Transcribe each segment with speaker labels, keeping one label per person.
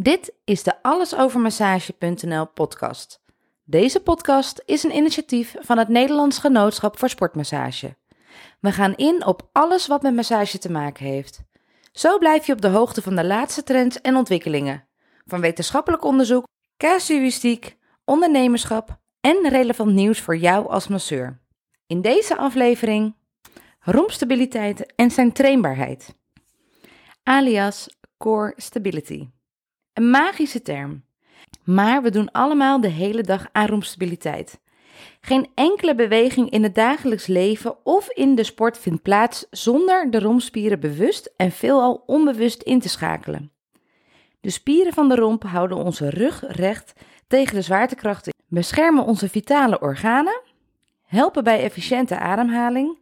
Speaker 1: Dit is de allesovermassage.nl podcast. Deze podcast is een initiatief van het Nederlands Genootschap voor Sportmassage. We gaan in op alles wat met massage te maken heeft. Zo blijf je op de hoogte van de laatste trends en ontwikkelingen. Van wetenschappelijk onderzoek, casuïstiek, ondernemerschap en relevant nieuws voor jou als masseur. In deze aflevering rompstabiliteit en zijn trainbaarheid. Alias core stability. Een magische term. Maar we doen allemaal de hele dag aan rompstabiliteit. Geen enkele beweging in het dagelijks leven of in de sport vindt plaats zonder de rompspieren bewust en veelal onbewust in te schakelen. De spieren van de romp houden onze rug recht tegen de zwaartekrachten, beschermen onze vitale organen, helpen bij efficiënte ademhaling,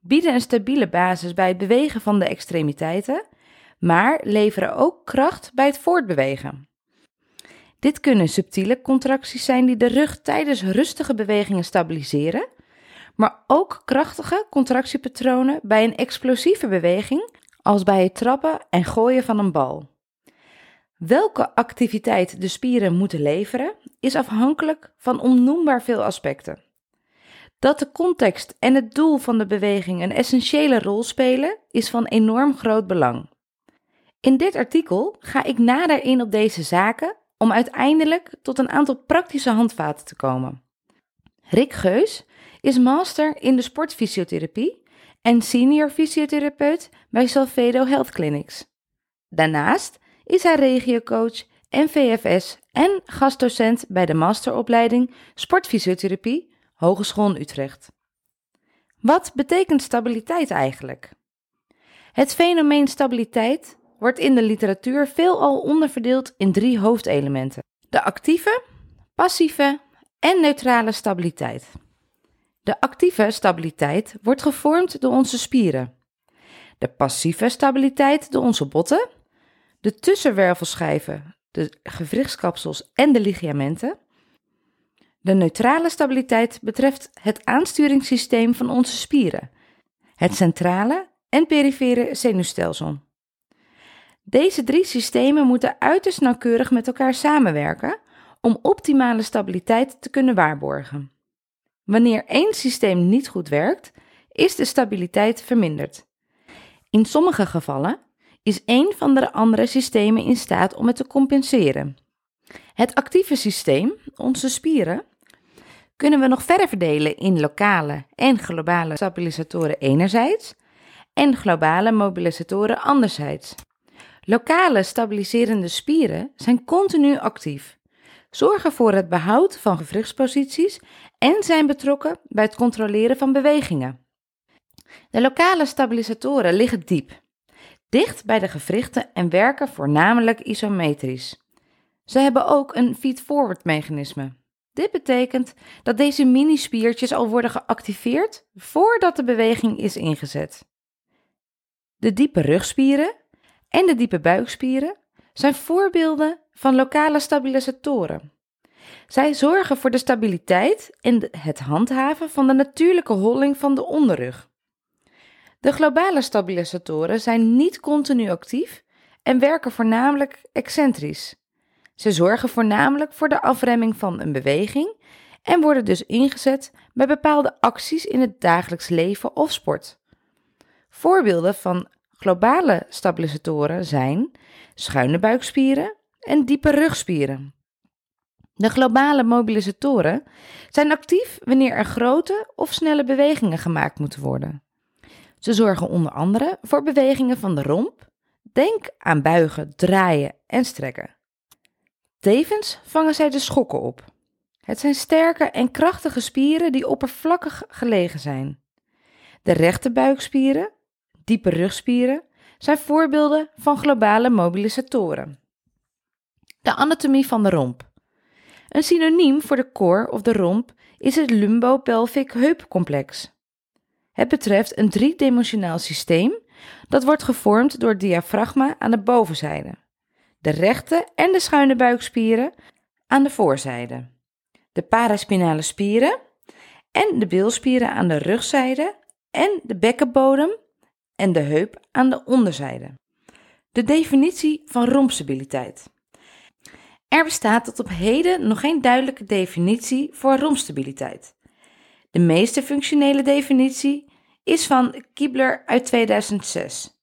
Speaker 1: bieden een stabiele basis bij het bewegen van de extremiteiten, maar leveren ook kracht bij het voortbewegen. Dit kunnen subtiele contracties zijn die de rug tijdens rustige bewegingen stabiliseren, maar ook krachtige contractiepatronen bij een explosieve beweging, als bij het trappen en gooien van een bal. Welke activiteit de spieren moeten leveren is afhankelijk van onnoembaar veel aspecten. Dat de context en het doel van de beweging een essentiële rol spelen, is van enorm groot belang. In dit artikel ga ik nader in op deze zaken om uiteindelijk tot een aantal praktische handvaten te komen. Rick Geus is master in de sportfysiotherapie en senior fysiotherapeut bij Salvedo Health Clinics. Daarnaast is hij regiocoach en VFS en gastdocent bij de masteropleiding Sportfysiotherapie Hogeschool Utrecht. Wat betekent stabiliteit eigenlijk? Het fenomeen stabiliteit wordt in de literatuur veelal onderverdeeld in drie hoofdelementen: de actieve, passieve en neutrale stabiliteit. De actieve stabiliteit wordt gevormd door onze spieren. De passieve stabiliteit door onze botten, de tussenwervelschijven, de gewrichtskapsels en de ligamenten. De neutrale stabiliteit betreft het aansturingssysteem van onze spieren, het centrale en perifere zenuwstelsel. Deze drie systemen moeten uiterst nauwkeurig met elkaar samenwerken om optimale stabiliteit te kunnen waarborgen. Wanneer één systeem niet goed werkt, is de stabiliteit verminderd. In sommige gevallen is één van de andere systemen in staat om het te compenseren. Het actieve systeem, onze spieren, kunnen we nog verder verdelen in lokale en globale stabilisatoren enerzijds en globale mobilisatoren anderzijds. Lokale stabiliserende spieren zijn continu actief, zorgen voor het behoud van gewrichtsposities en zijn betrokken bij het controleren van bewegingen. De lokale stabilisatoren liggen diep, dicht bij de gewrichten en werken voornamelijk isometrisch. Ze hebben ook een feed-forward mechanisme. Dit betekent dat deze mini-spiertjes al worden geactiveerd voordat de beweging is ingezet. De diepe rugspieren en de diepe buikspieren zijn voorbeelden van lokale stabilisatoren. Zij zorgen voor de stabiliteit en het handhaven van de natuurlijke holling van de onderrug. De globale stabilisatoren zijn niet continu actief en werken voornamelijk excentrisch. Ze zorgen voornamelijk voor de afremming van een beweging en worden dus ingezet bij bepaalde acties in het dagelijks leven of sport. Voorbeelden van Globale stabilisatoren zijn schuine buikspieren en diepe rugspieren. De globale mobilisatoren zijn actief wanneer er grote of snelle bewegingen gemaakt moeten worden. Ze zorgen onder andere voor bewegingen van de romp. Denk aan buigen, draaien en strekken. Tevens vangen zij de schokken op. Het zijn sterke en krachtige spieren die oppervlakkig gelegen zijn. De rechte buikspieren diepe rugspieren zijn voorbeelden van globale mobilisatoren. De anatomie van de romp. Een synoniem voor de core of de romp is het lumbo-pelvic heupcomplex. Het betreft een driedimensionaal systeem dat wordt gevormd door het diafragma aan de bovenzijde, de rechte en de schuine buikspieren aan de voorzijde, de paraspinale spieren en de bilspieren aan de rugzijde en de bekkenbodem en de heup aan de onderzijde. De definitie van rompstabiliteit. Er bestaat tot op heden nog geen duidelijke definitie voor rompstabiliteit. De meeste functionele definitie is van Kibler uit 2006.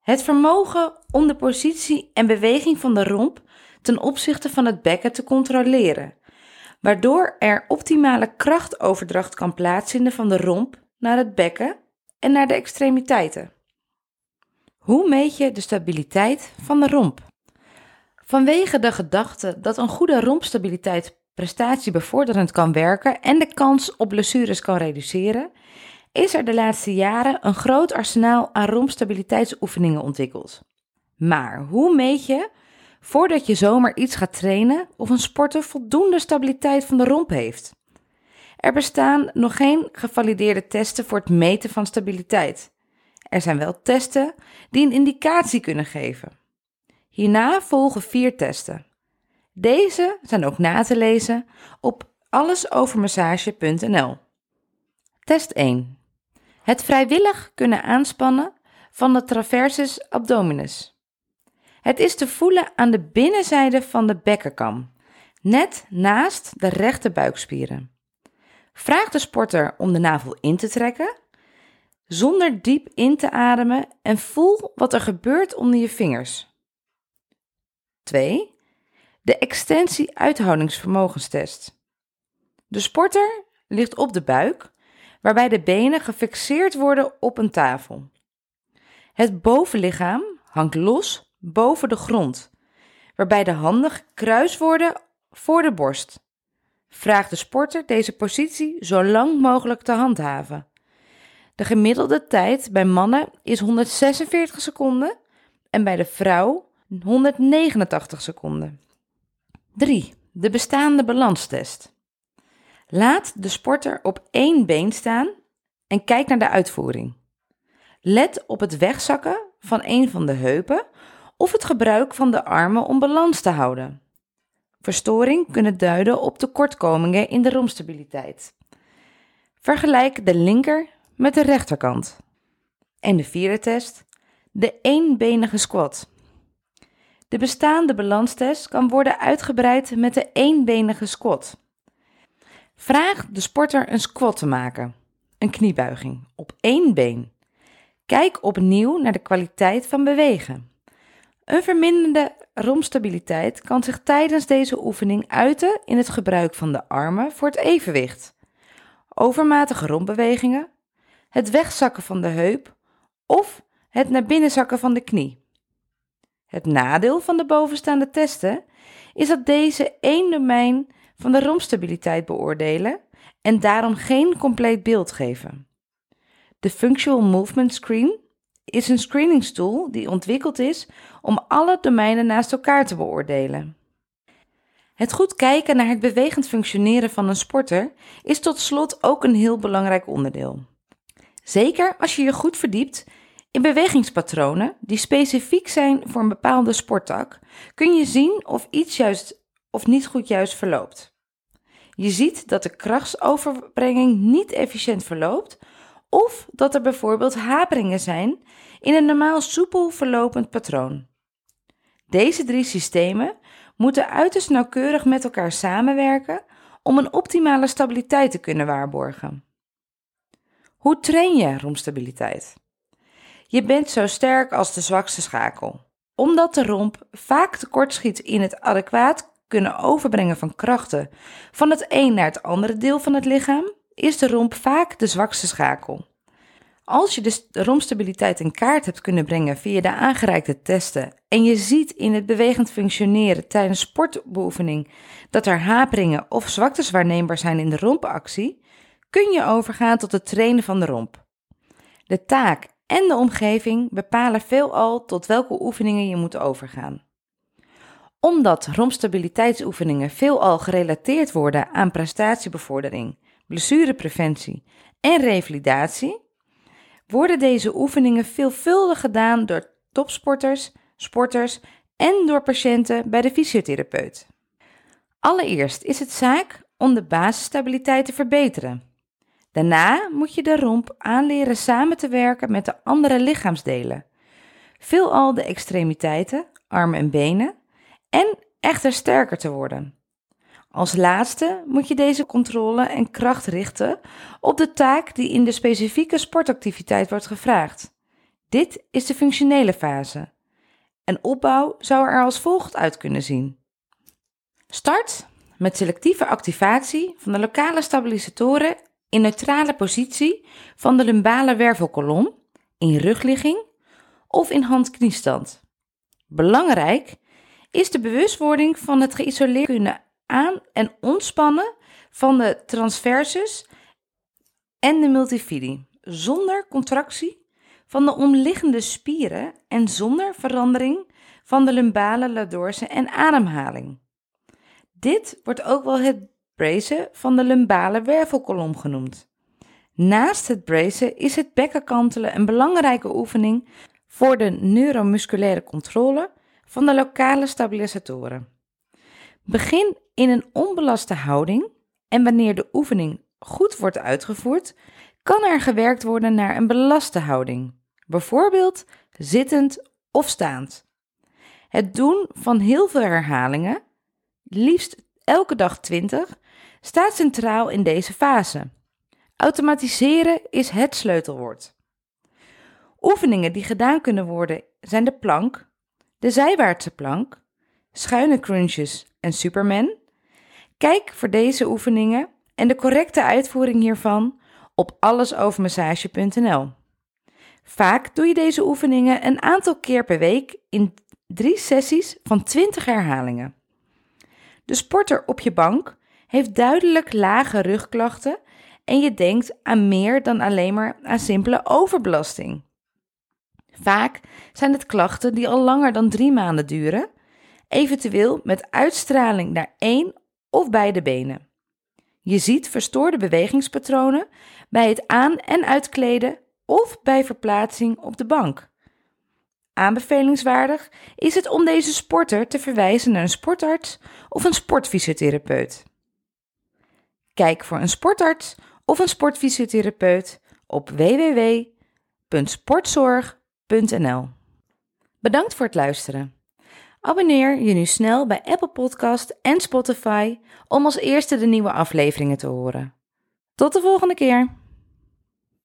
Speaker 1: Het vermogen om de positie en beweging van de romp ten opzichte van het bekken te controleren, waardoor er optimale krachtoverdracht kan plaatsvinden van de romp naar het bekken en naar de extremiteiten. Hoe meet je de stabiliteit van de romp? Vanwege de gedachte dat een goede rompstabiliteit prestatiebevorderend kan werken en de kans op blessures kan reduceren, is er de laatste jaren een groot arsenaal aan rompstabiliteitsoefeningen ontwikkeld. Maar hoe meet je, voordat je zomaar iets gaat trainen, of een sporter voldoende stabiliteit van de romp heeft? Er bestaan nog geen gevalideerde testen voor het meten van stabiliteit. Er zijn wel testen die een indicatie kunnen geven. Hierna volgen vier testen. Deze zijn ook na te lezen op allesovermassage.nl. Test 1. Het vrijwillig kunnen aanspannen van de traversus abdominis. Het is te voelen aan de binnenzijde van de bekkenkam, net naast de rechte buikspieren. Vraag de sporter om de navel in te trekken, zonder diep in te ademen en voel wat er gebeurt onder je vingers. 2. De extensie-uithoudingsvermogenstest. De sporter ligt op de buik, waarbij de benen gefixeerd worden op een tafel. Het bovenlichaam hangt los boven de grond, waarbij de handen gekruist worden voor de borst. Vraag de sporter deze positie zo lang mogelijk te handhaven. De gemiddelde tijd bij mannen is 146 seconden en bij de vrouw 189 seconden. 3. De bestaande balanstest. Laat de sporter op één been staan en kijk naar de uitvoering. Let op het wegzakken van een van de heupen of het gebruik van de armen om balans te houden. Verstoring kunnen duiden op tekortkomingen in de romstabiliteit. Vergelijk de linker met de rechterkant. En de vierde test, de eenbenige squat. De bestaande balanstest kan worden uitgebreid met de eenbenige squat. Vraag de sporter een squat te maken, een kniebuiging, op één been. Kijk opnieuw naar de kwaliteit van bewegen. Een verminderde romstabiliteit kan zich tijdens deze oefening uiten in het gebruik van de armen voor het evenwicht, overmatige rompbewegingen, het wegzakken van de heup of het naar binnen zakken van de knie. Het nadeel van de bovenstaande testen is dat deze één domein van de rompstabiliteit beoordelen en daarom geen compleet beeld geven. De Functional Movement Screen is een screeningstool die ontwikkeld is om alle domeinen naast elkaar te beoordelen. Het goed kijken naar het bewegend functioneren van een sporter is tot slot ook een heel belangrijk onderdeel. Zeker als je je goed verdiept in bewegingspatronen die specifiek zijn voor een bepaalde sporttak, kun je zien of iets juist of niet goed juist verloopt. Je ziet dat de krachtsoverbrenging niet efficiënt verloopt of dat er bijvoorbeeld haperingen zijn in een normaal soepel verlopend patroon. Deze drie systemen moeten uiterst nauwkeurig met elkaar samenwerken om een optimale stabiliteit te kunnen waarborgen. Hoe train je romstabiliteit? Je bent zo sterk als de zwakste schakel. Omdat de romp vaak tekortschiet in het adequaat kunnen overbrengen van krachten van het een naar het andere deel van het lichaam, is de romp vaak de zwakste schakel. Als je de rompstabiliteit in kaart hebt kunnen brengen via de aangereikte testen en je ziet in het bewegend functioneren tijdens sportbeoefening dat er haperingen of zwaktes waarneembaar zijn in de rompactie, kun je overgaan tot het trainen van de romp. De taak en de omgeving bepalen veelal tot welke oefeningen je moet overgaan. Omdat rompstabiliteitsoefeningen veelal gerelateerd worden aan prestatiebevordering, blessurepreventie en revalidatie, worden deze oefeningen veelvuldig gedaan door topsporters, sporters en door patiënten bij de fysiotherapeut. Allereerst is het zaak om de basisstabiliteit te verbeteren. Daarna moet je de romp aanleren samen te werken met de andere lichaamsdelen, veelal de extremiteiten, armen en benen, en echter sterker te worden. Als laatste moet je deze controle en kracht richten op de taak die in de specifieke sportactiviteit wordt gevraagd. Dit is de functionele fase. Een opbouw zou er als volgt uit kunnen zien. Start met selectieve activatie van de lokale stabilisatoren in neutrale positie van de lumbale wervelkolom, in rugligging of in hand-kniestand. Belangrijk is de bewustwording van het geïsoleerd kunnen aan- en ontspannen van de transversus en de multifidi, zonder contractie van de omliggende spieren en zonder verandering van de lumbale ladorse en ademhaling. Dit wordt ook wel het bracen van de lumbale wervelkolom genoemd. Naast het bracen is het bekkenkantelen een belangrijke oefening voor de neuromusculaire controle van de lokale stabilisatoren. Begin in een onbelaste houding en wanneer de oefening goed wordt uitgevoerd, kan er gewerkt worden naar een belaste houding, bijvoorbeeld zittend of staand. Het doen van heel veel herhalingen, liefst elke dag 20, staat centraal in deze fase. Automatiseren is het sleutelwoord. Oefeningen die gedaan kunnen worden zijn de plank, de zijwaartse plank, schuine crunches en Superman. Kijk voor deze oefeningen en de correcte uitvoering hiervan op allesovermassage.nl. Vaak doe je deze oefeningen een aantal keer per week in drie sessies van 20 herhalingen. De sporter op je bank heeft duidelijk lage rugklachten en je denkt aan meer dan alleen maar aan simpele overbelasting. Vaak zijn het klachten die al langer dan drie maanden duren, eventueel met uitstraling naar één of beide benen. Je ziet verstoorde bewegingspatronen bij het aan- en uitkleden of bij verplaatsing op de bank. Aanbevelingswaardig is het om deze sporter te verwijzen naar een sportarts of een sportfysiotherapeut. Kijk voor een sportarts of een sportfysiotherapeut op www.sportzorg.nl. Bedankt voor het luisteren. Abonneer je nu snel bij Apple Podcast en Spotify om als eerste de nieuwe afleveringen te horen. Tot de volgende keer.